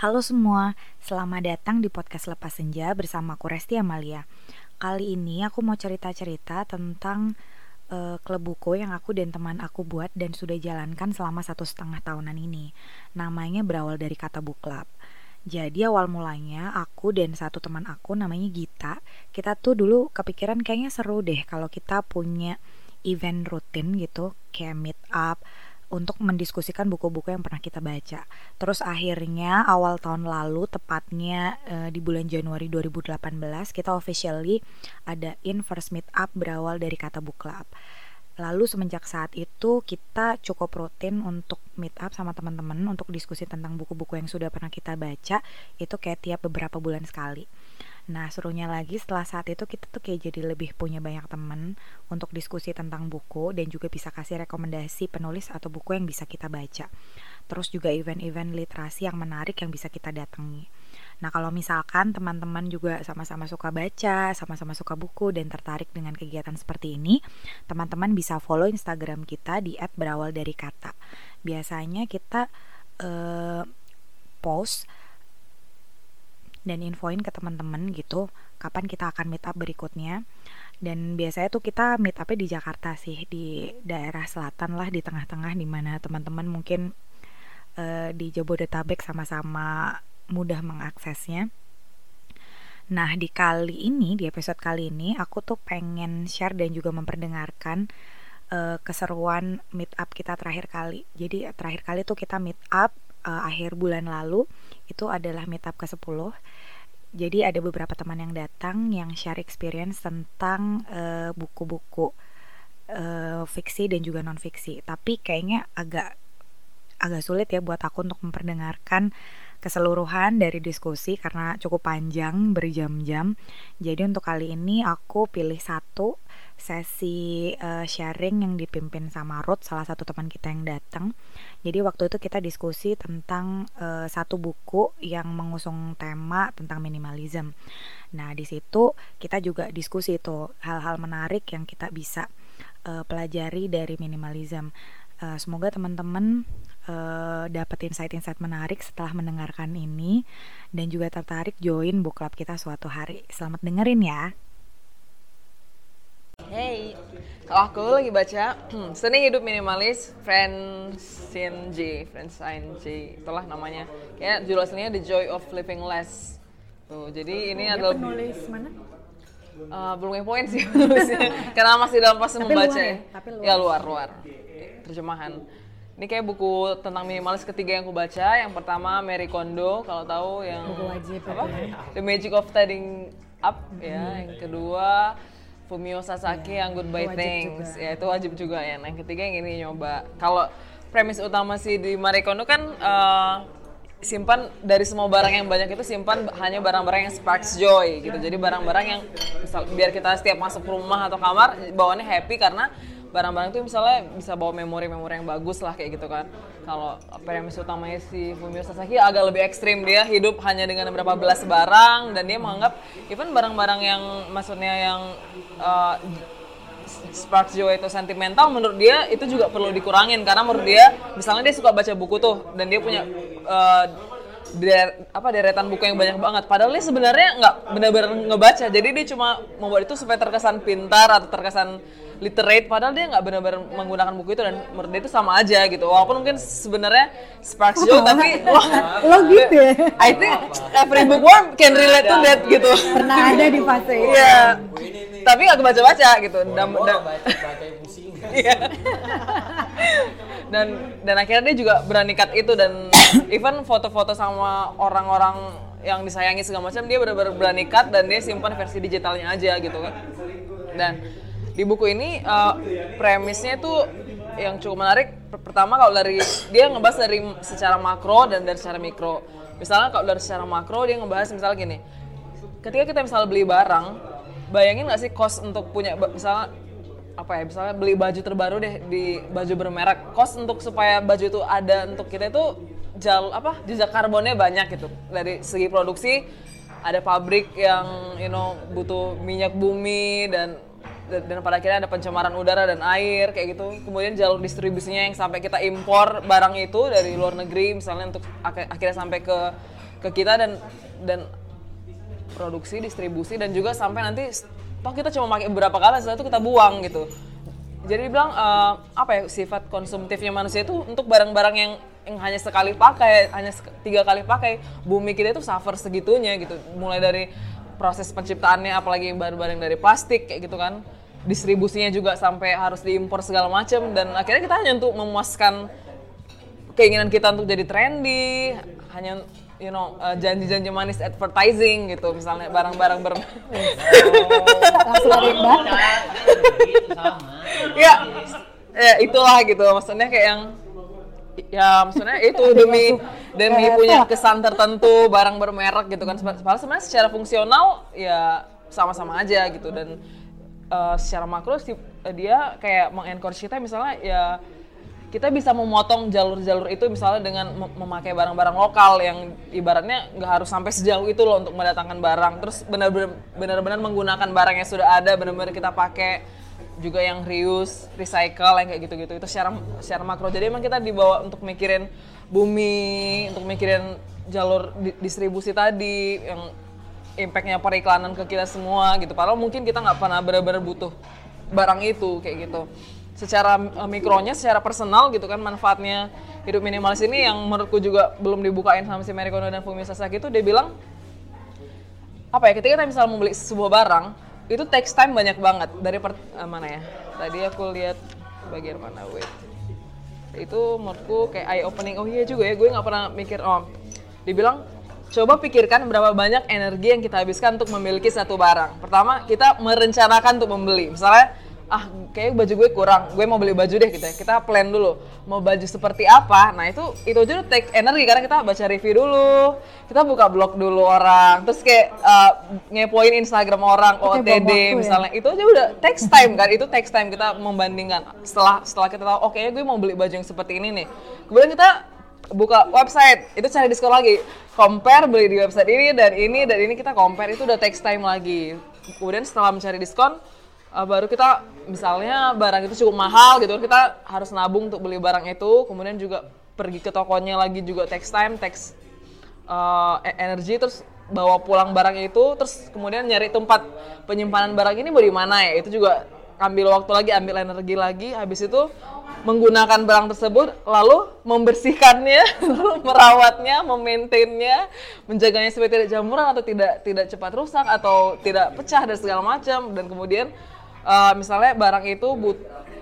Halo semua, selamat datang di podcast Lepas Senja bersama aku Resti Amalia. Kali ini aku mau cerita-cerita tentang uh, klub buku yang aku dan teman aku buat dan sudah jalankan selama satu setengah tahunan ini. Namanya berawal dari kata book club. Jadi awal mulanya aku dan satu teman aku namanya Gita, kita tuh dulu kepikiran kayaknya seru deh kalau kita punya event rutin gitu, kayak meet up, untuk mendiskusikan buku-buku yang pernah kita baca. Terus akhirnya awal tahun lalu tepatnya uh, di bulan Januari 2018 kita officially adain first meet up berawal dari kata book club. Lalu semenjak saat itu kita cukup rutin untuk meet up sama teman-teman untuk diskusi tentang buku-buku yang sudah pernah kita baca itu kayak tiap beberapa bulan sekali. Nah, serunya lagi setelah saat itu kita tuh kayak jadi lebih punya banyak temen untuk diskusi tentang buku dan juga bisa kasih rekomendasi penulis atau buku yang bisa kita baca. Terus juga event-event literasi yang menarik yang bisa kita datangi. Nah, kalau misalkan teman-teman juga sama-sama suka baca, sama-sama suka buku dan tertarik dengan kegiatan seperti ini, teman-teman bisa follow Instagram kita di @berawal dari kata. Biasanya kita uh, post dan infoin ke teman-teman gitu kapan kita akan meet up berikutnya. Dan biasanya tuh kita meet upnya di Jakarta sih di daerah selatan lah di tengah-tengah di mana teman-teman mungkin uh, di Jabodetabek sama-sama mudah mengaksesnya. Nah, di kali ini, di episode kali ini, aku tuh pengen share dan juga memperdengarkan uh, keseruan meet up kita terakhir kali. Jadi, terakhir kali tuh kita meet up uh, akhir bulan lalu itu adalah meetup ke-10 jadi ada beberapa teman yang datang yang share experience tentang eh, buku-buku uh, uh, fiksi dan juga non fiksi tapi kayaknya agak agak sulit ya buat aku untuk memperdengarkan keseluruhan dari diskusi karena cukup panjang berjam-jam. Jadi untuk kali ini aku pilih satu sesi uh, sharing yang dipimpin sama Ruth, salah satu teman kita yang datang. Jadi waktu itu kita diskusi tentang uh, satu buku yang mengusung tema tentang minimalism. Nah, di situ kita juga diskusi itu hal-hal menarik yang kita bisa uh, pelajari dari minimalism. Uh, semoga teman-teman uh, dapat insight-insight menarik setelah mendengarkan ini dan juga tertarik join book club kita suatu hari. Selamat dengerin ya. Hey, kalau aku lagi baca hmm, Seni Hidup Minimalis Francine J, Francine J, itulah namanya. Kayak judul aslinya The Joy of Living Less. Tuh, jadi ini Dia adalah penulis mana? Uh, belum poin sih karena masih dalam proses membaca luar ya? Tapi luar. ya luar luar terjemahan ini kayak buku tentang minimalis ketiga yang aku baca yang pertama Mary Kondo kalau tahu yang buku wajib apa ya. The Magic of Tidying Up hmm. ya yang kedua Fumio Sasaki yeah. yang Goodbye itu Things juga. ya itu wajib juga ya nah yang ketiga yang ini nyoba kalau premis utama sih di Marie Kondo kan uh, simpan dari semua barang yang banyak itu simpan hanya barang-barang yang sparks joy gitu jadi barang-barang yang misal biar kita setiap masuk rumah atau kamar bawaannya happy karena barang-barang itu misalnya bisa bawa memori-memori yang bagus lah kayak gitu kan. Kalau premis utamanya si Fumio Sasaki agak lebih ekstrim. Dia hidup hanya dengan beberapa belas barang dan dia menganggap even barang-barang yang maksudnya yang uh, sparks joy itu sentimental menurut dia itu juga perlu dikurangin. Karena menurut dia misalnya dia suka baca buku tuh dan dia punya uh, der, apa deretan buku yang banyak banget. Padahal dia sebenarnya nggak benar-benar ngebaca. Jadi dia cuma membuat itu supaya terkesan pintar atau terkesan literate padahal dia nggak benar-benar menggunakan buku itu dan menurut dia itu sama aja gitu. Walaupun mungkin sebenarnya sparks joy tapi wah. Lo gitu ya? I think every bookworm can relate to that gitu. Pernah ada di fase itu. Iya. Tapi nggak baca-baca gitu. Dan, dan iya. dan dan akhirnya dia juga berani cut itu dan even foto-foto sama orang-orang yang disayangi segala macam dia benar-benar berani cut dan dia simpan versi digitalnya aja gitu kan. Dan di buku ini uh, premisnya itu yang cukup menarik. Pertama kalau dari dia ngebahas dari secara makro dan dari secara mikro. Misalnya kalau dari secara makro dia ngebahas misalnya gini. Ketika kita misalnya beli barang bayangin nggak sih cost untuk punya misalnya apa ya misalnya beli baju terbaru deh di baju bermerek. Cost untuk supaya baju itu ada untuk kita itu jal apa jejak karbonnya banyak gitu. Dari segi produksi ada pabrik yang you know butuh minyak bumi dan dan pada akhirnya ada pencemaran udara dan air kayak gitu. Kemudian jalur distribusinya yang sampai kita impor barang itu dari luar negeri misalnya untuk akhirnya sampai ke ke kita dan dan produksi distribusi dan juga sampai nanti toh kita cuma pakai beberapa kali setelah itu kita buang gitu. Jadi dibilang uh, apa ya sifat konsumtifnya manusia itu untuk barang-barang yang yang hanya sekali pakai hanya sek tiga kali pakai bumi kita itu suffer segitunya gitu. Mulai dari proses penciptaannya apalagi barang-barang dari plastik kayak gitu kan distribusinya juga sampai harus diimpor segala macam dan akhirnya kita hanya untuk memuaskan keinginan kita untuk jadi trendy hanya you know uh, janji-janji manis advertising gitu misalnya barang-barang ber langsung ada yang ya ya itulah gitu maksudnya kayak yang ya maksudnya itu demi demi punya kesan tertentu barang bermerek gitu kan. Padahal sebenarnya secara fungsional ya sama-sama aja gitu dan uh, secara makro sih dia kayak mengencourage kita misalnya ya kita bisa memotong jalur-jalur itu misalnya dengan memakai barang-barang lokal yang ibaratnya nggak harus sampai sejauh itu loh untuk mendatangkan barang. Terus benar-benar menggunakan barang yang sudah ada benar-benar kita pakai juga yang reuse, recycle yang kayak gitu-gitu. Itu secara secara makro. Jadi emang kita dibawa untuk mikirin bumi untuk mikirin jalur di, distribusi tadi yang impactnya periklanan ke kita semua gitu. Padahal mungkin kita nggak pernah benar-benar butuh barang itu kayak gitu. Secara uh, mikronya, secara personal gitu kan manfaatnya hidup minimalis ini yang menurutku juga belum dibukain sama si Mary Kondo dan Fumi Sasaki itu dia bilang apa ya ketika kita misalnya membeli sebuah barang itu takes time banyak banget. Dari per, uh, mana ya? Tadi aku lihat bagian mana wait. Itu menurutku kayak eye opening oh iya juga ya gue nggak pernah mikir oh dibilang coba pikirkan berapa banyak energi yang kita habiskan untuk memiliki satu barang. Pertama kita merencanakan untuk membeli. Misalnya ah kayak baju gue kurang gue mau beli baju deh gitu ya. Kita plan dulu mau baju seperti apa. Nah itu itu aja take energi karena kita baca review dulu. Kita buka blog dulu orang. Terus kayak uh, ngepoin Instagram orang OTD ya? misalnya. Ya? itu aja udah text time kan? Itu text time kita membandingkan. Setelah setelah kita tahu oke okay, gue mau beli baju yang seperti ini nih. Kemudian kita buka website. Itu cari diskon lagi. Compare beli di website ini dan ini dan ini kita compare. Itu udah text time lagi. Kemudian setelah mencari diskon uh, baru kita misalnya barang itu cukup mahal gitu kita harus nabung untuk beli barang itu. Kemudian juga pergi ke tokonya lagi juga text time text uh, energi terus bawa pulang barang itu terus kemudian nyari tempat penyimpanan barang ini mau di mana ya. Itu juga ambil waktu lagi ambil energi lagi. Habis itu menggunakan barang tersebut lalu membersihkannya lalu merawatnya memaintainnya menjaganya supaya tidak jamuran atau tidak tidak cepat rusak atau tidak pecah dan segala macam. Dan kemudian uh, misalnya barang itu but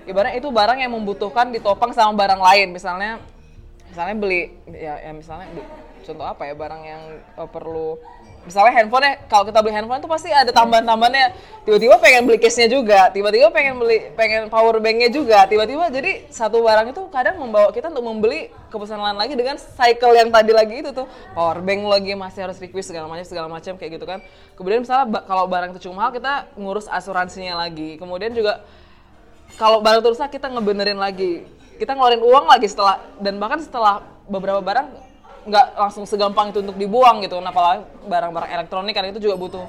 ibaratnya itu barang yang membutuhkan ditopang sama barang lain. Misalnya misalnya beli ya, ya misalnya contoh apa ya barang yang uh, perlu misalnya handphone ya kalau kita beli handphone itu pasti ada tambahan-tambahannya. Tiba-tiba pengen beli case-nya juga tiba-tiba pengen beli pengen power bank-nya juga. Tiba-tiba jadi satu barang itu kadang membawa kita untuk membeli kepesanan lain lagi dengan cycle yang tadi lagi itu tuh. Power bank lagi masih harus request segala macam segala macam kayak gitu kan. Kemudian misalnya kalau barang itu cuma mahal kita ngurus asuransinya lagi. Kemudian juga kalau barang itu kita ngebenerin lagi. Kita ngeluarin uang lagi setelah dan bahkan setelah beberapa barang nggak langsung segampang itu untuk dibuang gitu. Nah, apalagi barang-barang elektronik kan itu juga butuh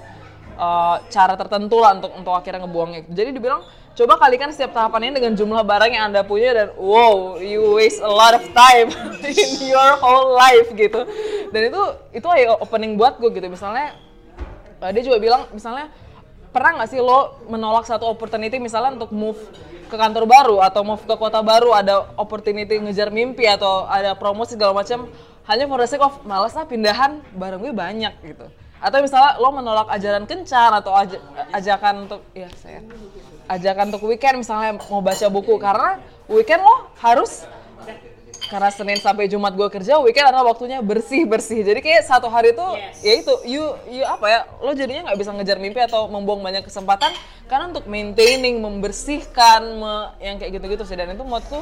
uh, cara tertentu lah untuk untuk akhirnya ngebuangnya. Jadi dibilang coba kalikan setiap tahapan ini dengan jumlah barang yang anda punya dan wow you waste a lot of time in your whole life gitu. Dan itu itu opening buat gue gitu. Misalnya uh, dia juga bilang misalnya pernah nggak sih lo menolak satu opportunity misalnya untuk move ke kantor baru atau move ke kota baru ada opportunity ngejar mimpi atau ada promosi segala macam hanya for the sake of males lah pindahan bareng gue banyak gitu atau misalnya lo menolak ajaran kencan atau aj ajakan untuk ya saya ajakan untuk weekend misalnya mau baca buku karena weekend lo harus karena Senin sampai Jumat gue kerja, weekend adalah waktunya bersih bersih. Jadi kayak satu hari itu yes. ya itu, you, you apa ya, lo jadinya nggak bisa ngejar mimpi atau membuang banyak kesempatan karena untuk maintaining, membersihkan, me, yang kayak gitu-gitu sih. Dan itu menurutku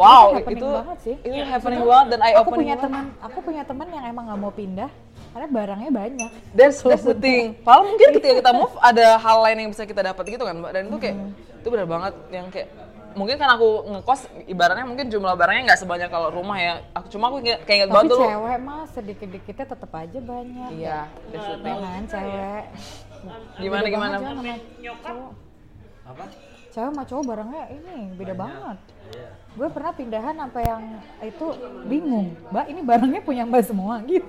Wow, itu, itu banget sih. Itu ya, happening banget dan eye opening. Aku punya teman, aku punya teman yang emang nggak mau pindah karena barangnya banyak. That's, that's the thing. Padahal mungkin ketika kita move ada hal lain yang bisa kita dapat gitu kan, Mbak. Dan itu kayak hmm. itu benar banget yang kayak mungkin kan aku ngekos ibaratnya mungkin jumlah barangnya nggak sebanyak kalau rumah ya. Aku cuma aku kayak inget banget dulu. Tapi cewek mah sedikit-dikitnya tetap aja banyak. Iya, thing. Kan cewek. Gimana gimana? Nyokap. Apa? Cewek sama cowok barangnya ini beda banget. Iya gue pernah pindahan sampai yang itu bingung mbak ini barangnya punya mbak semua? Gitu.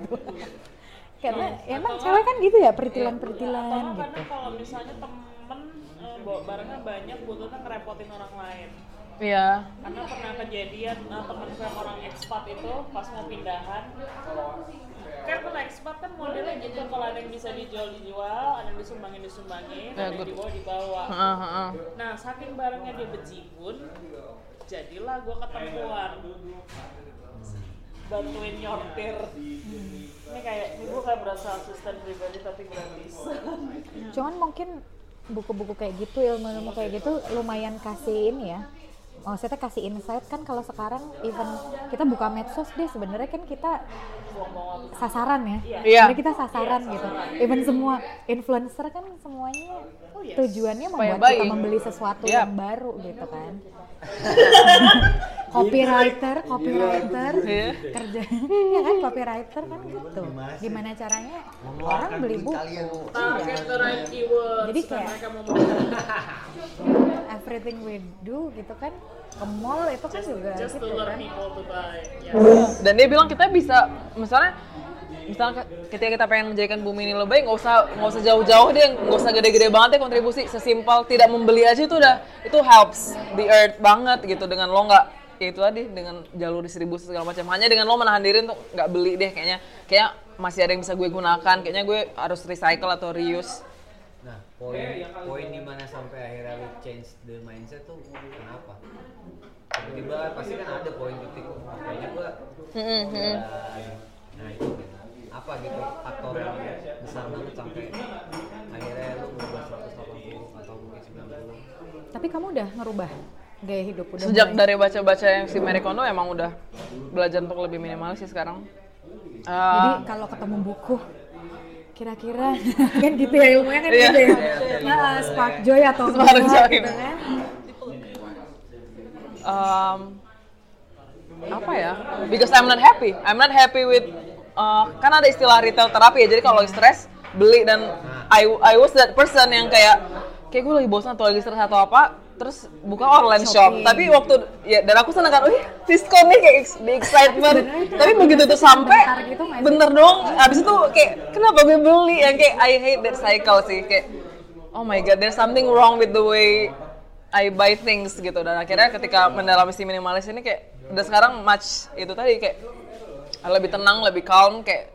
Karena emang cewek kan gitu ya peritilan-peritilan Atau gitu. kadang kalau misalnya temen eh, bawa barangnya banyak butuhnya ngerepotin orang lain. Iya. karena pernah kejadian uh, temen gue yang orang ekspat itu pas mau pindahan kan kalau ekspat kan modelnya gitu kalau ada yang bisa dijual dijual ada yang disumbangin disumbangin Ya, ada yang dibawa dibawa Heeh, heeh. nah saking barangnya dia bejibun jadilah gue ketemuan. Bantuin nyortir. Ini kayak ini gue kayak berasa asisten pribadi tapi gratis cuman mungkin buku-buku kayak gitu ilmu-ilmu kayak gitu lumayan kasih ini ya. Maksudnya kasih insight kan kalau sekarang even kita buka medsos deh sebenarnya kan kita sasaran ya. Iya. Sebenarnya kita sasaran gitu. even semua influencer kan semuanya tujuannya Supaya membuat kita baik. membeli sesuatu Yap. yang baru gitu kan copywriter copywriter Iya. kerja. Ya kan copywriter kan gitu. Gimana caranya? Orang beli buku. target the right keywords Jadi kayak- mereka mau membeli everything we do gitu kan ke mall itu kan juga just to gitu kan. people to buy ya Dan dia bilang kita bisa, misalnya, misalnya ketika kita pengen menjadikan bumi ini lebih baik, nggak usah nggak usah jauh-jauh deh, nggak usah gede-gede banget ya kontribusi. Sesimpel tidak membeli aja itu udah itu helps the earth banget gitu dengan lo nggak ya itu tadi dengan jalur distribusi segala macam. Hanya dengan lo menahan diri untuk nggak beli deh kayaknya. Kayak masih ada yang bisa gue gunakan. Kayaknya gue harus recycle atau reuse. Nah, poin poin di mana sampai akhirnya lu change the mindset tuh kenapa? Tiba-tiba pasti kan ada poin titik kayaknya dan- nah itu apa gitu faktor yang besar banget sampai akhirnya lu ngubah 180 atau mungkin 90 tapi kamu udah ngerubah gaya hidup udah Sejak mulai- dari baca-baca yang si Marie Kondo emang udah belajar untuk lebih minimalis sih sekarang. jadi Ah, kalau ketemu buku kira-kira kan gitu ya ilmunya kan Iya. gitu ya nah, spark joy atau Spark joy. gitu kan um, apa ya? Because I'm not happy. I'm not happy with uh, kan ada istilah retail terapi ya. Jadi kalau lagi stres beli dan I I was that person yang kayak kayak gue lagi bosan atau lagi stres atau apa terus buka online shop. Shopping. Tapi waktu ya dan aku seneng kan, wih diskon nih kayak di excitement. Tapi begitu tuh sampai gitu bener dong. Abis itu kayak kenapa gue beli yang kayak I hate that cycle sih kayak oh my god there's something wrong with the way I buy things gitu dan akhirnya ketika mendalami si minimalis ini kayak udah sekarang much itu tadi kayak lebih tenang lebih calm kayak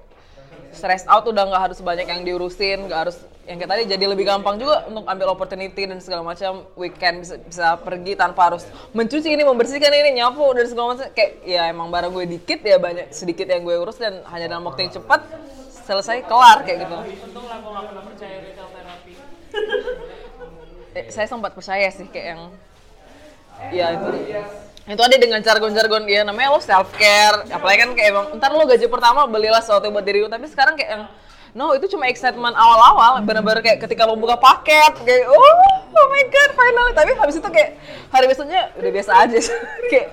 stress out udah nggak harus banyak yang diurusin nggak harus yang kayak tadi jadi lebih gampang juga untuk ambil opportunity dan segala macam weekend bisa bisa pergi tanpa harus mencuci ini membersihkan ini nyapu dan segala macam. Kayak ya emang barang gue dikit ya banyak sedikit yang gue urus dan hanya dalam waktu yang cepat selesai kelar kayak gitu. Untung lah gue gak pernah percaya retail terapi Eh, saya sempat percaya sih kayak yang ya itu itu ada dengan jargon-jargon ya namanya lo self care apalagi kan kayak emang ntar lo gaji pertama belilah sesuatu buat diri lo tapi sekarang kayak yang no itu cuma excitement awal-awal. Bener-bener kayak ketika lo buka paket kayak oh oh my god finally. Tapi habis itu kayak hari besoknya udah biasa aja kayak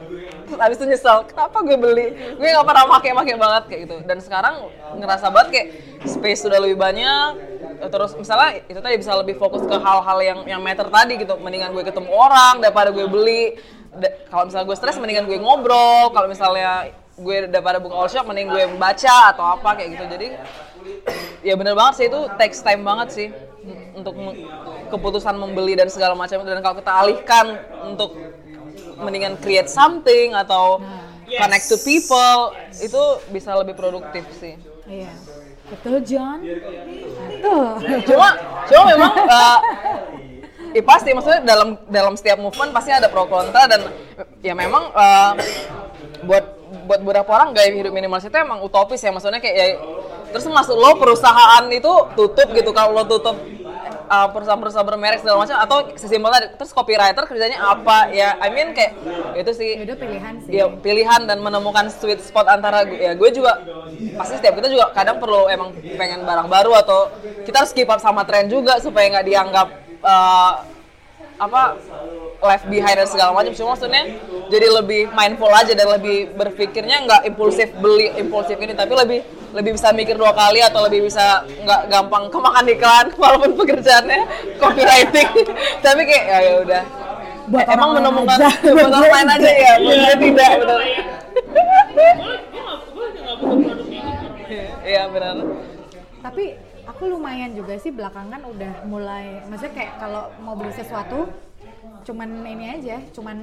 terus habis itu nyesel kenapa gue beli? Gue nggak pernah pakai-pakai banget kayak gitu. Dan sekarang ngerasa banget kayak space sudah lebih banyak. Terus misalnya itu tadi bisa lebih fokus ke hal-hal yang yang matter tadi gitu. Mendingan gue ketemu orang daripada gue beli kalau misalnya gue stres mendingan gue ngobrol. Kalau misalnya gue daripada buka all shop mending gue baca atau apa kayak gitu. Jadi ya bener banget sih itu takes time banget sih. Untuk keputusan membeli dan segala macam dan kalau kita alihkan untuk mendingan create something atau connect to people itu bisa lebih produktif sih. Iya. Betul John? Tuh cuma cuma memang uh, ya pasti. Maksudnya dalam dalam setiap movement pasti ada pro kontra dan ya memang uh, buat buat beberapa orang gaya hidup minimalis itu emang utopis ya. Maksudnya kayak ya, terus maksud lo perusahaan itu tutup gitu. Kalau lo tutup uh, perusahaan-perusahaan bermerek segala macam atau sesimpel tadi terus copywriter kerjanya apa? Ya I mean kayak itu sih. Itu pilihan sih. Ya pilihan dan menemukan sweet spot antara gue ya gue juga pasti setiap kita juga kadang perlu emang pengen barang baru atau kita harus keep up sama tren juga supaya nggak dianggap uh, apa left behind dan segala macam. Cuma maksudnya jadi lebih mindful aja dan lebih berpikirnya nggak impulsif beli impulsif ini tapi lebih lebih bisa mikir dua kali atau lebih bisa nggak gampang kemakan iklan walaupun pekerjaannya copywriting. Tapi kayak ya ya udah. Buat emang menemukan aja. buat orang lain aja ya buat dia tidak benar iya benar. Tapi aku lumayan juga sih belakangan udah mulai maksudnya kayak kalau mau beli sesuatu cuman ini aja cuman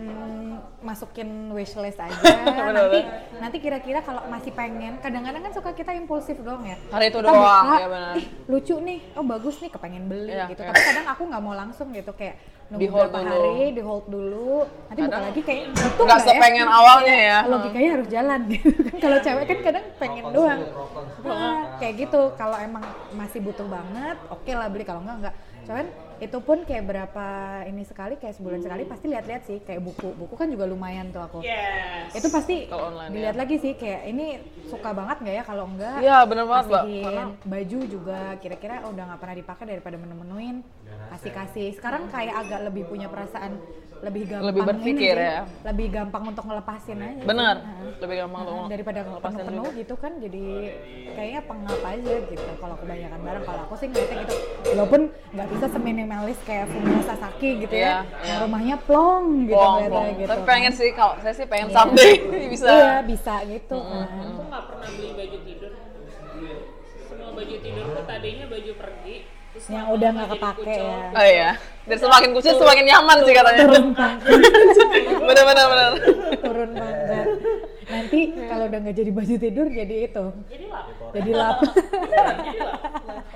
masukin wishlist aja nanti nanti kira-kira kalau masih pengen kadang-kadang kan suka kita impulsif doang ya Hari itu Kita doang, buka, ya benar. ih lucu nih oh bagus nih kepengen beli Iya, gitu iya. tapi kadang aku nggak mau langsung gitu kayak nunggu Di hold dulu. hari di hold dulu nanti buka Kadang lagi kayak butuh nggak ya? sepengen awalnya ya. logikanya harus jalan gitu kan kalau cewek kan kadang pengen Rokok doang rokok. Nah, kayak gitu kalau emang masih butuh banget oke lah beli kalau enggak enggak cuman itu pun kayak berapa ini sekali kayak sebulan sekali pasti lihat-lihat sih kayak buku buku kan juga lumayan tuh aku Yes. itu pasti Kalau online, dilihat ya. lagi sih kayak ini suka banget nggak ya kalau enggak Iya, bener banget, Mbak. Karena- baju juga kira-kira oh, udah nggak pernah dipakai daripada menu-menuin kasih kasih sekarang kayak agak lebih punya perasaan lebih gampang Lebih berpikir ini ya. lebih gampang untuk ngelepasin aja sih. Bener, Nah. lebih gampang Nah, daripada ngelepasin penuh-penuh juga. gitu kan jadi kayaknya pengap aja gitu kalau kebanyakan barang kalau aku sih ngeliatnya gitu walaupun nggak bisa seminimalis kayak Fumio Sasaki gitu Iya, ya iya. rumahnya plong gitu Plong, plong. gitu Tapi pengen sih, kalau saya sih pengen Iya. someday bisa. iya bisa gitu kan Aku nggak pernah beli baju tidur. Semua baju tidurku tadinya baju pergi. Terus Yang udah nggak kepake ya. Oh iya. Dan semakin kucing semakin nyaman sih katanya. turun pangkat bener bener bener. turun pangkat nanti kalau udah nggak jadi baju tidur jadi itu. Jadi lap.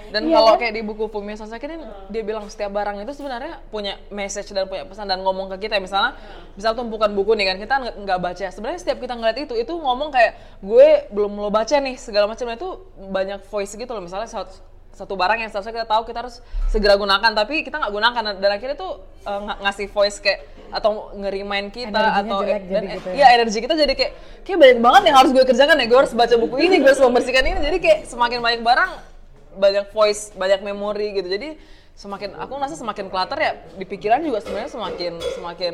Dan Iya kalau kan? kayak di buku Fumio Sasaki ini dia bilang setiap barang itu sebenarnya punya message dan punya pesan dan ngomong ke kita. Misalnya misal tumpukan buku nih kan kita nggak- baca. Sebenarnya setiap kita ngeliat itu itu ngomong kayak gue belum lo baca nih segala macam itu banyak voice gitu loh. Misalnya satu barang yang seharusnya kita tahu kita harus segera gunakan tapi kita nggak gunakan. Dan akhirnya tuh eh, ng- ngasih voice kayak atau ngerimain kita Energinya atau jelek dan jadi gitu ya. iya energi kita jadi kayak kayak banyak banget yang harus gue kerjakan ya. Gue harus baca buku ini gue harus membersihkan ini. Jadi kayak semakin banyak barang banyak voice banyak memori gitu. Jadi semakin aku ngerasa semakin clutter ya di pikiran juga sebenarnya semakin semakin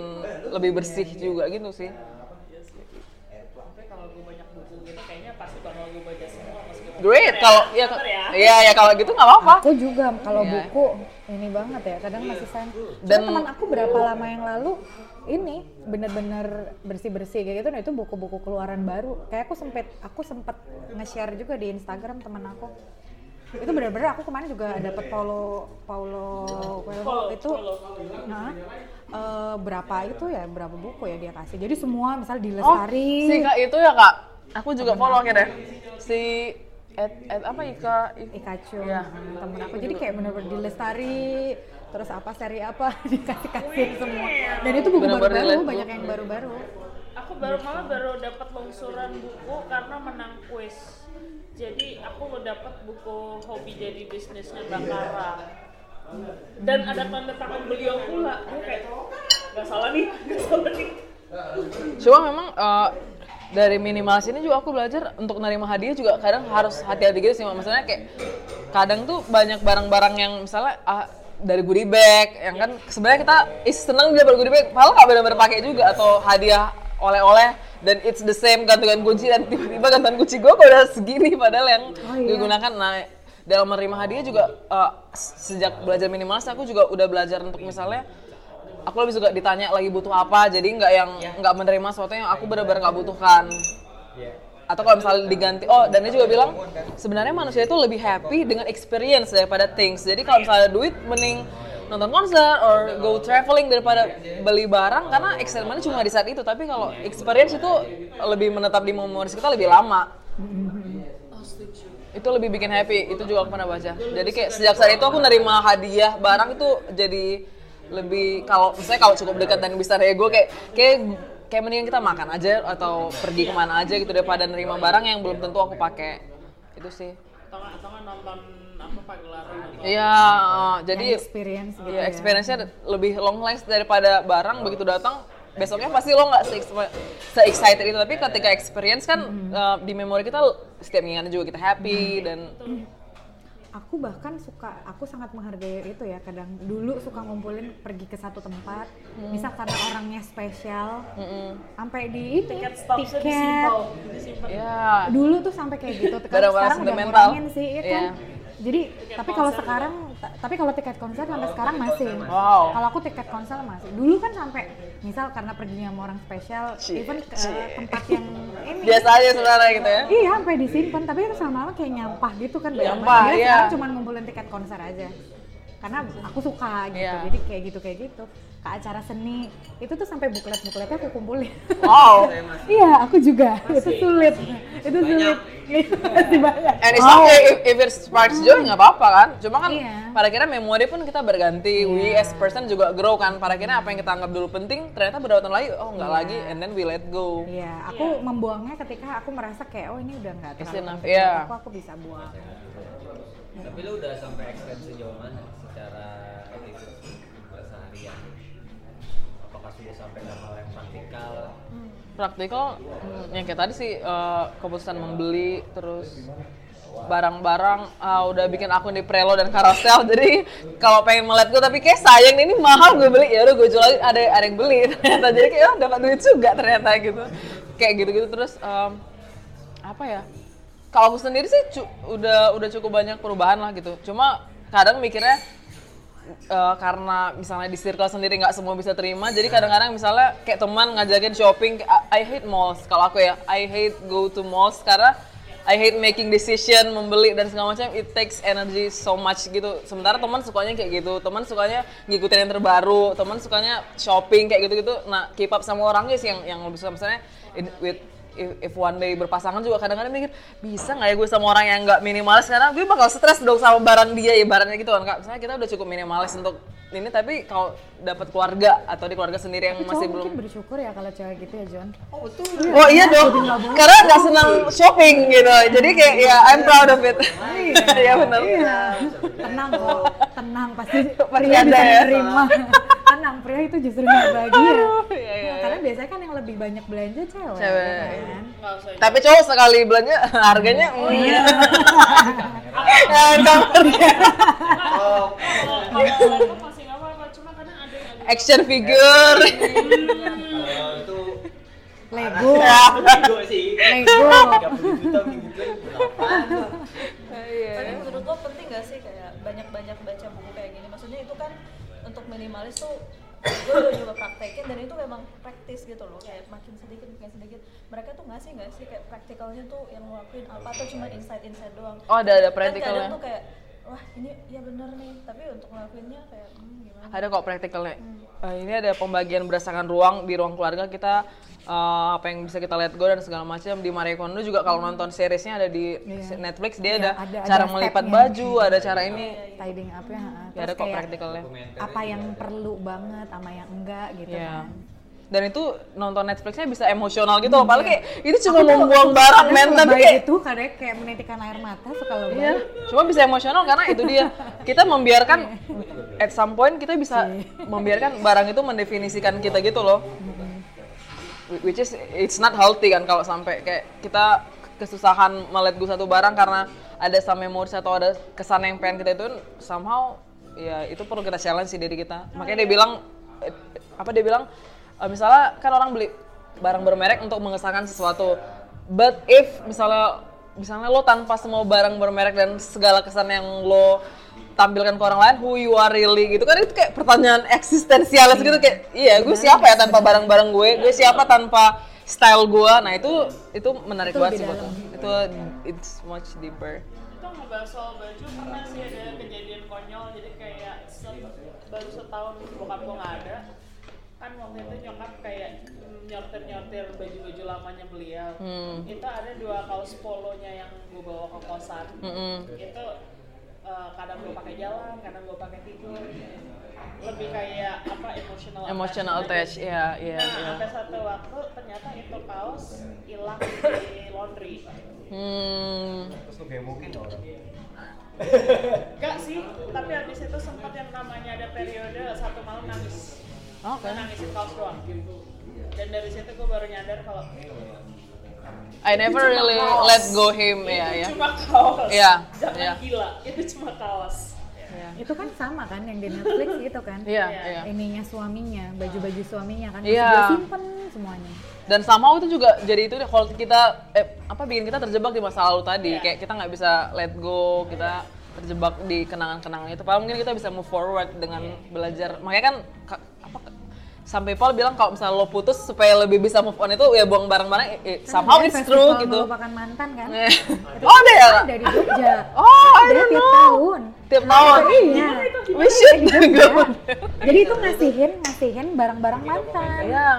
lebih bersih juga gitu sih Tapi kalau gue banyak buku gitu kayaknya pasti bakal gue baca semua meskipun great. Ya, kalau ya. sabar ya. iya ya kalau gitu nggak apa-apa. Aku juga kalau Iya. buku ini banget ya kadang masih sayang. Dan Dan- teman aku berapa lama yang lalu ini bener-bener bersih-bersih kayak gitu nah itu buku-buku keluaran baru. Kayak aku sempet aku sempet nge-share juga di Instagram teman aku. Itu bener-bener aku kemarin juga dapet Paulo Paulo Coelho itu nah, eh, berapa itu ya berapa buku ya dia kasih. Jadi semua misal di oh Lestari si kak itu ya kak? Aku juga follow akhirnya. Si Ed, Ed apa Ika Ikacu Iya. temen aku jadi kayak bener-bener di lestari terus apa seri apa dikasih kasih semua dan itu buku baru-baru banyak yang baru-baru Aku baru malah baru dapat longsoran buku karena menang kuis. Jadi aku dapat buku hobi jadi bisnisnya Bakara. Dan ada tanda tangan beliau pula. Aku kayak nggak salah nih, nggak salah nih. Cuma memang eh, dari minimalis ini juga aku belajar untuk nerima hadiah juga kadang harus hati-hati gitu sih maksudnya kayak kadang tuh banyak barang-barang yang misalnya ah, dari goodie bag yang kan sebenarnya kita is seneng dia goodie bag padahal nggak benar-benar pakai juga atau hadiah oleh-oleh dan it's the same gantungan kunci dan tiba-tiba gantungan kunci gue kok udah segini padahal yang iya. digunakan nah dalam menerima hadiah juga eh, sejak belajar minimalis aku juga udah belajar untuk misalnya aku lebih suka ditanya lagi butuh apa jadi nggak yang nggak menerima sesuatu yang aku benar-benar nggak butuhkan. Atau kalau misalnya diganti oh dan dia juga bilang sebenarnya manusia itu lebih happy dengan experience daripada things. Jadi kalau misalnya duit mending nonton konser or go traveling daripada beli barang karena excitementnya cuma di saat itu. Tapi kalau experience itu lebih menetap di memori kita lebih lama. Itu lebih bikin happy. Itu juga aku pernah baca. Jadi kayak sejak saat itu aku nerima hadiah barang itu jadi lebih kalau misalnya kalau cukup dekat dan bisa ego kayak kayak kayak mendingan kita makan aja atau pergi ke mana aja gitu daripada nerima barang yang belum tentu aku pakai. Itu sih. Atau atau nonton apa pagelaran atau iya eh, jadi experience gitu Iya, ya. experience-nya lebih long last daripada barang begitu datang besoknya pasti lo nggak se- se-excited itu. Tapi ketika experience kan eh, di memori kita setiap ingatnya juga kita happy dan aku bahkan suka aku sangat menghargai itu ya kadang dulu suka ngumpulin pergi ke satu tempat Hmm. misal karena orangnya spesial sampai di ini tiket. tiket disimpan disimpan ya dulu tuh sampai kayak gitu sekarang udah ngurangin sih ya kan Jadi tapi kalau sekarang ta- tapi kalau tiket konser sampai sekarang masih Wow. kalau aku tiket konser masih dulu kan sampai misal karena perginya sama orang spesial Cie, even ke cie. tempat yang ini Biasa aja sebenarnya gitu ya. Iya, sampai disimpan, tapi itu lama-lama kayak nyampah gitu kan. banyak Nyampah, iya. sekarang cuma ngumpulin tiket konser aja. Karena aku suka gitu, Iya. jadi kayak gitu kayak gitu. Ke acara seni itu tuh sampai buklet-bukletnya aku kumpulin. Wow. iya, aku juga. itu sulit. Itu sulit. Masih banyak. And it's okay if, if it sparks joy nggak apa-apa kan. Cuma kan Iya. pada akhirnya memori pun kita berganti. We as person juga grow kan. Pada akhirnya apa yang kita anggap dulu penting ternyata beberapa tahun lagi oh nggak Iya. lagi and then we let go. Iya, aku membuangnya ketika aku merasa kayak oh ini udah nggak terlalu penting iya. aku, aku bisa buang. Tapi lu udah sampai extend sejauh mana secara attitude keseharian? Apakah sudah sampai ke hal yang praktikal? Praktikal hmm, yang kayak tadi sih eh, keputusan membeli terus barang-barang ah, udah bikin akun di Prelo dan Carousel. Jadi kalau pengen melihat gue tapi kayak sayang ini mahal gue beli. Ya udah gue jual ada ada yang beli. Ternyata jadi kayak oh, dapat duit juga ternyata gitu. Kayak gitu-gitu terus em, apa ya kalau aku sendiri sih cu- udah udah cukup banyak perubahan lah gitu. Cuma kadang mikirnya eh, karena misalnya di circle sendiri nggak semua bisa terima jadi kadang-kadang misalnya kayak teman ngajakin shopping I, I hate malls. Kalau aku ya I hate go to malls karena I hate making decision membeli dan segala macam it takes energy so much gitu. Sementara teman sukanya kayak gitu. Teman sukanya ngikutin yang terbaru. Teman sukanya shopping kayak gitu-gitu. Nah keep up sama orangnya sih yang yang lebih suka misalnya with if, if one day berpasangan juga kadang-kadang mikir bisa nggak ya gue sama orang yang nggak minimalis? Karena gue bakal stres dong sama barang dia ya barangnya gitu kan kak. Misalnya kita udah cukup minimalis untuk ini tapi kalau dapat keluarga atau di keluarga sendiri yang Tapi masih cowok belum mungkin bersyukur ya kalau cewek gitu ya John. oh iya dong. karena nggak senang shopping gitu. Jadi kayak ya I'm proud of it. Iya. Benar. Iya. Tenang kok, tenang pasti Pasti pria ada bisa ya. tenang, pria itu justru nggak bahagia. Iya, iya, iya. Karena biasanya kan yang lebih banyak belanja cewek. Cewek. ya kan? tapi cowok sekali belanja harganya oh iya ada yang agak action figure itu Lego, Lego sih. Lego. 30 juta minggu? Tapi menurut lo penting gak sih kayak banyak-banyak baca buku minimalis tuh gue udah juga praktekin dan itu memang praktis gitu loh kayak makin sedikit makin sedikit. Mereka tuh ngasih nggak sih kayak praktikalnya tuh yang ngelakuin apa atau cuma insight insight doang? Oh ada ada kan practicalnya kadang tuh kayak wah ini ya bener nih. Tapi untuk ngelakuinnya kayak hmm, gimana? Ada kok praktikalnya. Eh, ini ada pembagian berdasarkan ruang di ruang keluarga kita eh, apa yang bisa kita lihat go dan segala macam di Marie Kondo juga kalau nonton seriesnya ada di Netflix dia Iya, ada, ada- cara ada melipat baju ada cara ini Tiding apa ya? ya ada kok praktikalnya apa yang perlu banget sama yang enggak gitu Iya. kan. dan itu nonton Netflixnya bisa emosional gitu loh padahal kayak itu cuma membuang barang men tapi kayak gitu kadang kayak menitikan air mata suka lebay. Iya, cuma bisa emosional karena itu dia. Kita membiarkan at some point kita bisa membiarkan barang itu mendefinisikan kita gitu loh. Which is it's not healthy kan kalau sampai kayak kita kesusahan melihat gue satu barang karena ada some memories atau ada kesan yang pengen kita itu somehow ya itu perlu kita challenge sih diri kita. Makanya dia bilang eh, apa dia bilang eh, misalnya kan orang beli barang bermerek untuk mengesankan sesuatu. But if misalnya misalnya lo tanpa semua barang bermerek dan segala kesan yang lo tampilkan ke orang lain who you are really gitu. Kan itu kayak pertanyaan eksistensialis gitu kayak iya gue siapa ya tanpa barang-barang gue? Gue siapa tanpa style gue nah itu itu menarik Itu banget sih buat itu it's much deeper. Itu ngebahas soal baju pernah sih ada kejadian konyol jadi kayak baru setahun bokap gue nggak ada. Kan waktu itu nyokap kayak nyortir nyortir baju-baju lamanya beliau. Hmm. itu ada dua kaos polonya yang gue bawa ke kosan. Mm-mm. itu eh, kadang gue pakai jalan kadang gue pakai tidur lebih kayak apa emotional emotional attach ya ya Nah, ya sampai satu waktu ternyata itu kaos hilang di laundry. hmm Terus lu kayak mungkin orang. Enggak sih, tapi habis itu sempat yang namanya ada periode satu malam nangis. oke Gue nangisin kaos doang. Dan dari situ gue baru nyadar kalau I never really kaos. let go him ya itu ya cuma kaos. Iya, Jangan iya. gila, itu cuma kaos. ya Itu kan sama kan yang di Netflix gitu kan. iya Iya. iya Ininya suaminya, baju-baju suaminya kan. Iya. Dia simpen semuanya. dan somehow itu juga jadi itu deh kalau kita eh, apa bikin kita terjebak di masa lalu tadi Iya. kayak kita nggak bisa let go kita terjebak di kenangan-kenangan itu. Padahal mungkin kita bisa move forward dengan belajar. Makanya kan sampai Paul bilang kalau misalnya lo putus supaya lebih bisa move on itu ya buang barang-barang eh, eh, somehow Kan it's true gitu. melupakan mantan kan. Itu Oh, ada ya? ada di Jogja Oh, I don't tiap know. tahun Tiap tahun. iya We should go. jadi itu ngasihin ngasihin barang-barang mantan Iya.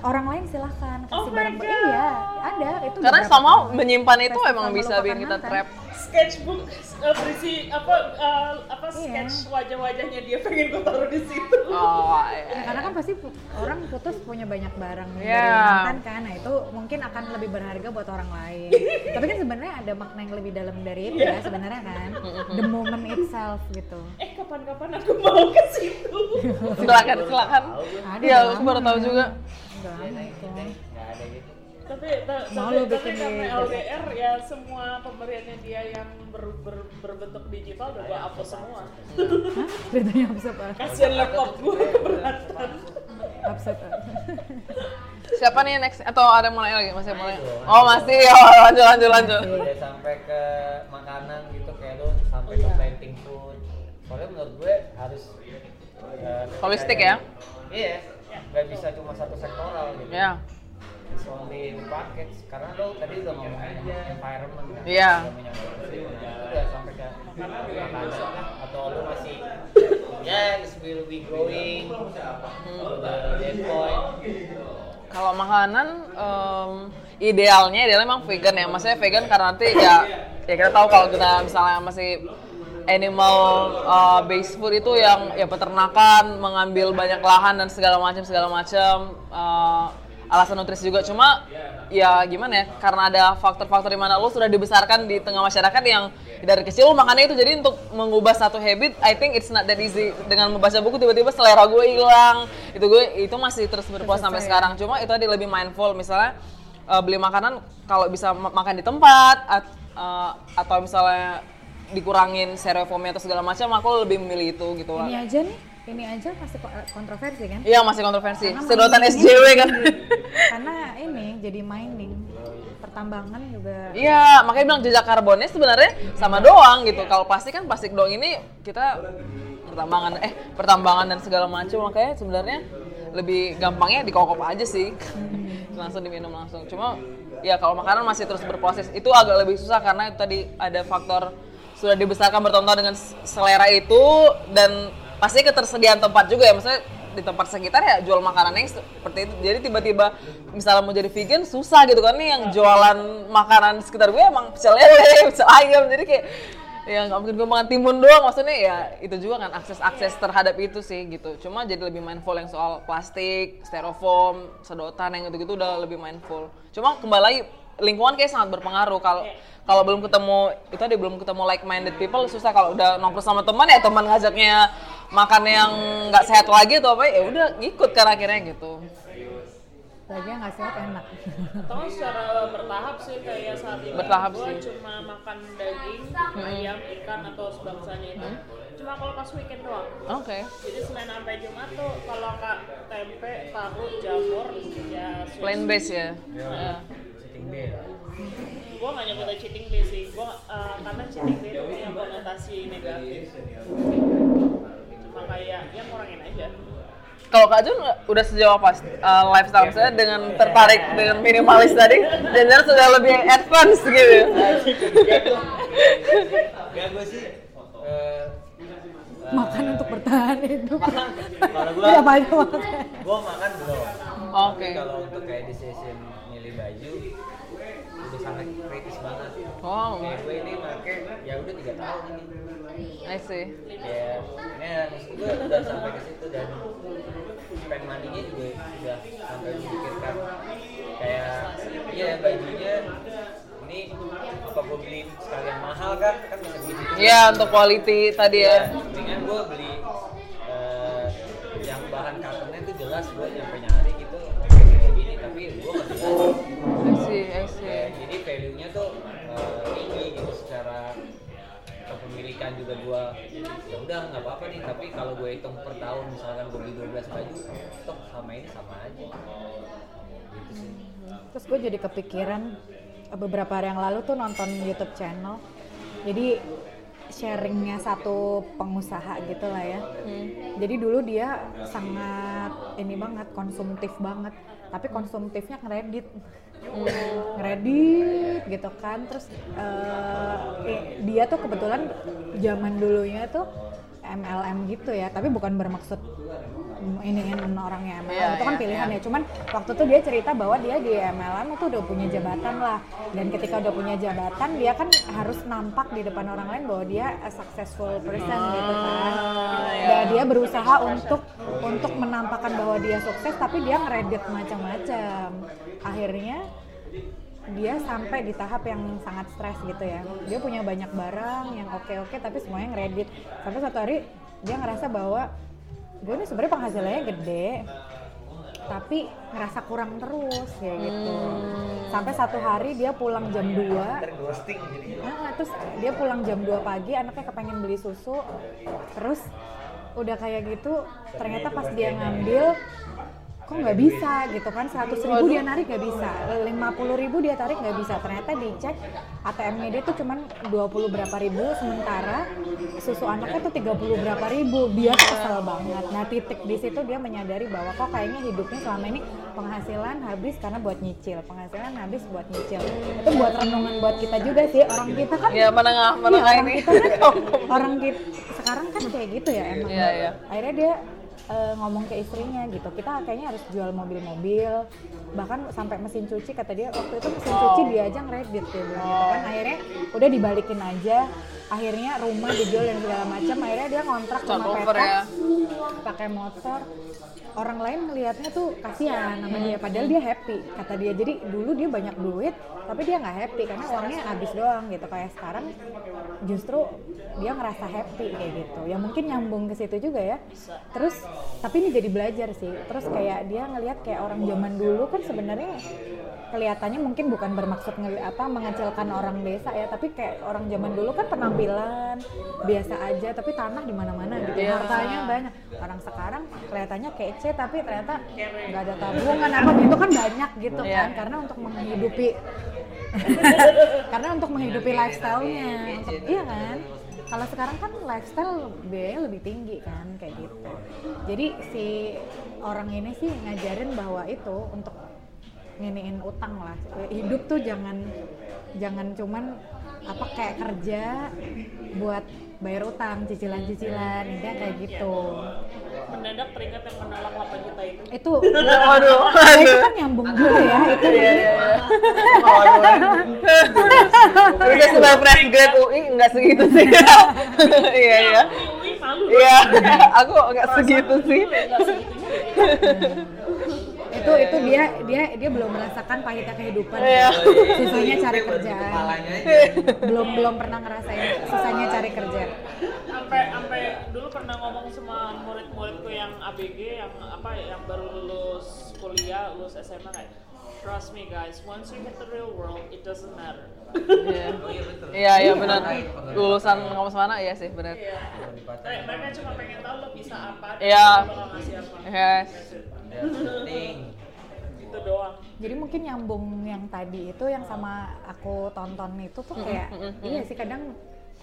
Orang lain silahkan kasih Oh barang God. iya ada itu Karena tahun. menyimpan itu emang bisa bikin kita trap. sketchbook uh, berisi apa uh, apa Iya. sketch wajah-wajahnya dia pengen gue taruh di situ. Oh, Ya, iya. karena kan pasti pu- orang putus punya banyak barang dari Iya. mantan kan, nah itu mungkin akan lebih berharga buat orang lain. Tapi kan sebenarnya ada makna yang lebih dalam dari itu Iya. ya sebenarnya kan, the moment itself gitu. Eh kapan-kapan aku mau ke situ. Silakan, silakan. Ada Iya, udah aku baru tahu juga. Nggak ada gitu tapi ta- Mau tapi, tapi karena di- LDR ya semua pemberiannya dia yang ber- ber- berbentuk digital udah gue hapus semua. Hah? Ceritanya absurd apa? Kasian laptop gue keberatan. Apa? Siapa nih next? Atau ada mulai lagi? Masih mulai? Oh masih. Oh lanjut lanjut lanjut. udah sampai ke makanan gitu kayak lu sampai ke planting food soalnya menurut gue harus eh, Holistik ya? iya nggak bisa cuma satu sektoral gitu Ya. It's only package karena lo tadi udah ngomongin environment kan Iya. itu udah sampai ke makanan kan atau lo masih yes will be growing the dead point Kalau makanan em, idealnya idealnya emang vegan ya. Maksudnya vegan karena nanti ya ya kita tahu kalau kita misalnya masih animal uh, based food itu yang ya peternakan mengambil banyak lahan dan segala macam segala macam uh, alasan nutrisi juga. Cuma ya gimana ya karena ada faktor-faktor di mana lo sudah dibesarkan di tengah masyarakat yang dari kecil lo makannya itu jadi untuk mengubah satu habit I think it's not that easy. Dengan membaca buku tiba-tiba selera gue hilang. Itu gue itu masih terus berpuas sampai sekarang. Cuma itu tadi lebih mindful. Misalnya uh, beli makanan kalau bisa ma- makan di tempat at- uh, atau misalnya dikurangin stereofoamnya atau segala macam aku lebih memilih itu gitu Ini lah. aja nih, ini aja pasti ko- kontroversi kan? Iya masih kontroversi. Karena Sedotan SJW kan. Karena ini jadi mining, pertambangan juga. Iya, makanya bilang jejak karbonnya sebenarnya sama doang gitu. Kalau plastik kan plastik doang ini kita pertambangan eh pertambangan dan segala macam makanya sebenarnya lebih gampangnya dikokop aja sih. langsung diminum langsung. Cuma ya kalau makanan masih terus berproses itu agak lebih susah karena itu tadi ada faktor sudah dibesarkan bertonton dengan selera itu dan pasti ketersediaan tempat juga ya. Maksudnya di tempat sekitar ya jual makanan yang seperti itu. Jadi tiba-tiba misalnya mau jadi vegan susah gitu kan nih yang jualan makanan di sekitar gue emang pecel lele, pecel ayam. Jadi kayak ya nggak mungkin gue makan timun doang. Maksudnya ya itu juga kan akses akses terhadap itu sih gitu. Cuma jadi lebih mindful yang soal plastik styrofoam sedotan yang gitu-gitu udah lebih mindful. Cuma kembali lagi lingkungan kayak sangat berpengaruh kalau kalau belum ketemu itu tadi belum ketemu like minded people susah kalau udah nongkrong sama teman ya teman ngajaknya makan yang nggak sehat lagi atau apa ya udah ngikut kan akhirnya gitu Lagi nggak sehat enak. Atau secara bertahap sih kayak saat ini Bertahap gue sih. cuma makan daging, ayam, ikan atau sebangsanya itu. Cuma kalau pas weekend doang. oke Jadi Senin sampai Jumat tuh kalau nggak tempe, tahu, jamur, ya plain base ya Ya. Sitting day lah gue nggak nyebutnya cheating day sih gue uh, karena cheating day itu punya konotasi negatif cuma kayak ya kurangin aja Kalau Kak Jun udah sejauh apa uh, lifestyle saya dengan tertarik dengan minimalis tadi, dan sudah lebih advance gitu. ya gue sih eh, Makan untuk bertahan hidup. kalau gue banyak makan. gue makan belum Oke. Tapi kalau untuk kayak decision milih baju sangat kritis banget. Oh, kayak gue ini pakai ya udah tiga tahun ini. I see. ya ya gue udah sampai ke situ dan spend money-nya juga udah sampai memikirkan. Kayak iya bajunya ini apa gue beli sekalian mahal kan kan bisa gitu Iya untuk quality tadi ya. dengan gue beli eh, yang bahan cottonnya tuh jelas gue nyampe nyari gitu kayak gini tapi gue nggak juga gua ya udah nggak apa-apa nih tapi kalau gue hitung per tahun misalkan gue beli 12 baju toh sama ini sama aja gitu sih Terus gue jadi kepikiran beberapa hari yang lalu tuh nonton YouTube channel. Jadi sharingnya satu pengusaha gitu lah ya. Jadi dulu dia sangat ini banget konsumtif banget, tapi konsumtifnya ngeredit, ngeredit gitu kan. Terus eh, dia tuh kebetulan zaman dulunya tuh MLM gitu ya, tapi bukan bermaksud ini orangnya MLM Iya, itu kan iya, pilihan iya. ya. Cuman waktu itu dia cerita bahwa dia di MLM itu udah punya jabatan lah, dan ketika udah punya jabatan dia kan harus nampak di depan orang lain bahwa dia a successful person gitu kan. Dan dia berusaha untuk untuk menampakkan bahwa dia sukses, tapi dia ngeredit macam-macam. Akhirnya dia sampai di tahap yang sangat stres gitu ya. Dia punya banyak barang yang oke-oke tapi semuanya ngeredit. Sampai satu hari dia ngerasa bahwa gue ini sebenarnya penghasilannya gede tapi ngerasa kurang terus kayak gitu. Sampai satu hari dia pulang jam 2 Ntar ghosting jadi Nah, terus dia pulang jam 2 pagi, anaknya kepengen beli susu, terus udah kayak gitu, ternyata pas dia ngambil, kok nggak bisa gitu kan, 100 ribu dia narik nggak bisa, 50 ribu dia tarik nggak bisa, ternyata dicek ATM-nya dia tuh cuman 20 berapa ribu, sementara susu anaknya tuh 30 berapa ribu, dia kesel banget. Nah titik di situ dia menyadari bahwa kok kayaknya hidupnya selama ini penghasilan habis karena buat nyicil, penghasilan habis buat nyicil. Itu buat renungan buat kita juga sih, orang kita kan Ya menengah Iya, menengah orang ini. kita kan orang kita sekarang kan kayak gitu ya emang. Iya, iya. Akhirnya dia eh, ngomong ke istrinya gitu. Kita kayaknya harus jual mobil-mobil. Bahkan sampai mesin cuci kata dia waktu itu mesin cuci dia aja ngeredit dia bilang gitu kan. Akhirnya udah dibalikin aja. Akhirnya rumah dijual dan segala macam. Akhirnya dia ngontrak rumah Turnover petak ya. pakai motor orang lain melihatnya tuh kasihan sama dia padahal dia happy kata dia. Jadi dulu dia banyak duit tapi dia nggak happy karena uangnya habis doang gitu. Kayak sekarang justru dia ngerasa happy kayak gitu. Ya mungkin nyambung ke situ juga ya. Terus tapi ini jadi belajar sih. Terus kayak dia ngelihat kayak orang zaman dulu kan sebenarnya kelihatannya mungkin bukan bermaksud ngeli- apa mengecilkan orang desa ya. Tapi kayak orang zaman dulu kan penampilan biasa aja tapi tanah di mana-mana gitu. Iya. hartanya banyak orang sekarang kelihatannya kece tapi ternyata nggak ada tabungan apa itu kan banyak gitu Iya. kan karena untuk menghidupi karena untuk menghidupi lifestyle-nya. Untuk- iya kan? Kalau sekarang kan lifestyle biaya lebih tinggi kan kayak gitu. Jadi si orang ini sih ngajarin bahwa itu untuk nginiin utang lah. Hidup tuh jangan jangan cuman apa kayak kerja buat bayar utang cicilan-cicilan intinya kayak gitu mendadak teringat yang menolak 8 juta itu itu waduh itu kan nyambung juga ya itu Iya iya iya. Udah sudah fresh grade UI nggak segitu sih. Iya iya. Ui, malu Iya, aku nggak segitu sih. Itu itu dia dia dia belum merasakan pahitnya kehidupan Iya. susahnya cari aja belum belum pernah ngerasain susahnya cari kerja sampai sampai dulu pernah ngomong sama murid-muridku yang ABG yang apa ya, yang baru lulus kuliah lulus SMA kayak trust me guys once you hit the real world it doesn't matter Iya. Iya iya benar. Lulusan ngomong mana ya sih benar. Iya. Mereka cuma pengen tahu lo bisa apa Iya. Yes. Ya, penting itu doang. Jadi mungkin nyambung yang tadi itu yang sama aku tonton itu tuh kayak iya sih kadang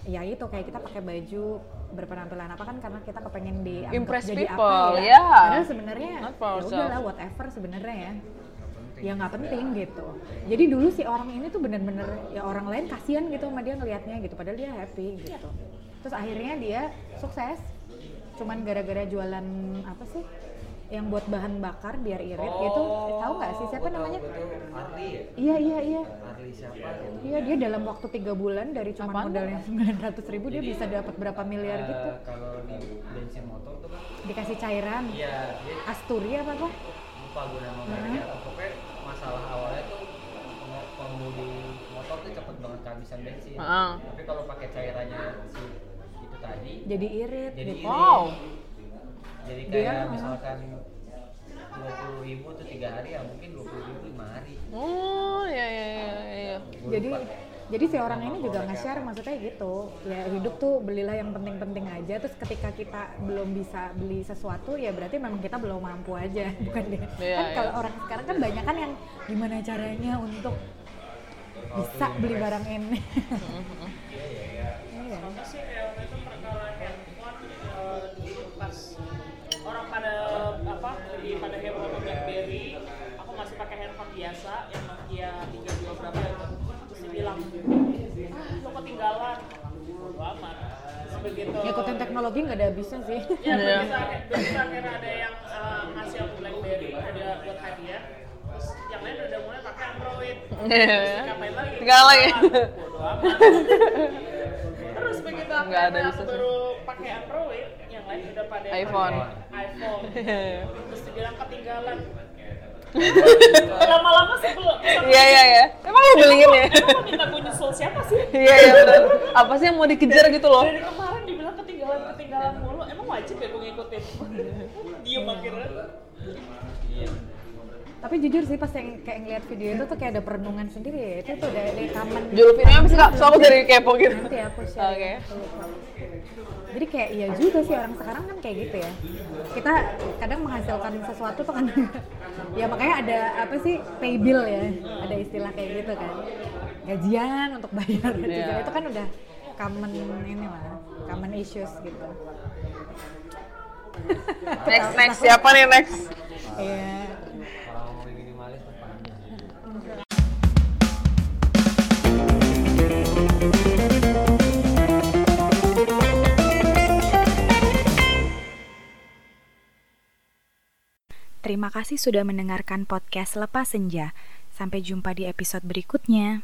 ya itu kayak kita pakai baju berpenampilan apa kan karena kita kepengen dianggap Impress jadi people, apa ya. ya. padahal sebenarnya Not ya udahlah whatever sebenarnya ya. Ya nggak penting gitu. Jadi dulu si orang ini tuh bener-bener ya orang lain kasihan gitu sama dia ngelihatnya gitu padahal dia happy gitu. Terus akhirnya dia sukses. Cuman gara-gara jualan apa sih yang buat bahan bakar biar irit gitu tahu nggak sih siapa tahu, namanya. Arli ya? Iya iya iya. Arli siapa iya dia dalam waktu tiga bulan dari cuma Apaan? modalnya sembilan ratus ribu dia bisa dapat berapa miliar Eh, gitu. kalau di bensin motor tuh kan dikasih cairan? Iya Asturi apa apa lupa gue nama mereknya apa. Pokoknya masalah awalnya tuh peng- pengemudi motor tuh cepet banget kehabisan bensin. Heeh. tapi kalau pakai cairannya si itu tadi jadi irit jadi gitu. irit. Wow. Jadi Dia- kayak misalkan dua puluh ribu tuh tiga hari ya mungkin dua puluh ribu lima hari. Oh iya iya iya iya. Gua jadi jadi si orang ini juga nge-share maksudnya gitu. Ya hidup tuh belilah yang penting-penting aja. Terus ketika kita belum bisa beli sesuatu ya berarti memang kita belum mampu aja. Bukan deh Iya, kan iya. kalau orang sekarang kan banyak kan yang gimana caranya untuk bisa beli barang ini teknologi nggak ada habisnya sih ya Iya. akhir- begitu akhirnya ada yang uh, ngasih aku BlackBerry ada buat hadiah terus yang lain udah mulai pakai Android terus ngapain lagi Tinggal lagi. amat terus begitu Nggak ada aku bisa sih. baru pakai Android yang lain udah pada iPhone. iPhone terus dibilang ketinggalan lama-lama sebelum Iya iya iya. Emang lu beliin ya? Emang mau minta gue nyusul siapa sih? Iya iya benar. Apa sih yang mau dikejar gitu loh? Dari kemarin dibilang ketinggalan ketinggalan mulu, emang wajib ya gue ngikutin? Diem akhirnya. Iya. tapi jujur sih pas yang kayak ngeliat video itu tuh kayak ada perenungan sendiri ya itu tuh dari taman Judul videonya apa sih kak? Soalnya aku dari kepo gitu. nanti aku share jadi kayak iya juga sih orang sekarang kan kayak gitu ya kita kadang menghasilkan sesuatu tuh kan ya makanya ada apa sih pay bill ya ada istilah kayak gitu kan gajian untuk bayar Iya. itu kan udah common ini lah common issues gitu Next next siapa nih next? Iya. Terima kasih sudah mendengarkan podcast Lepas Senja. Sampai jumpa di episode berikutnya.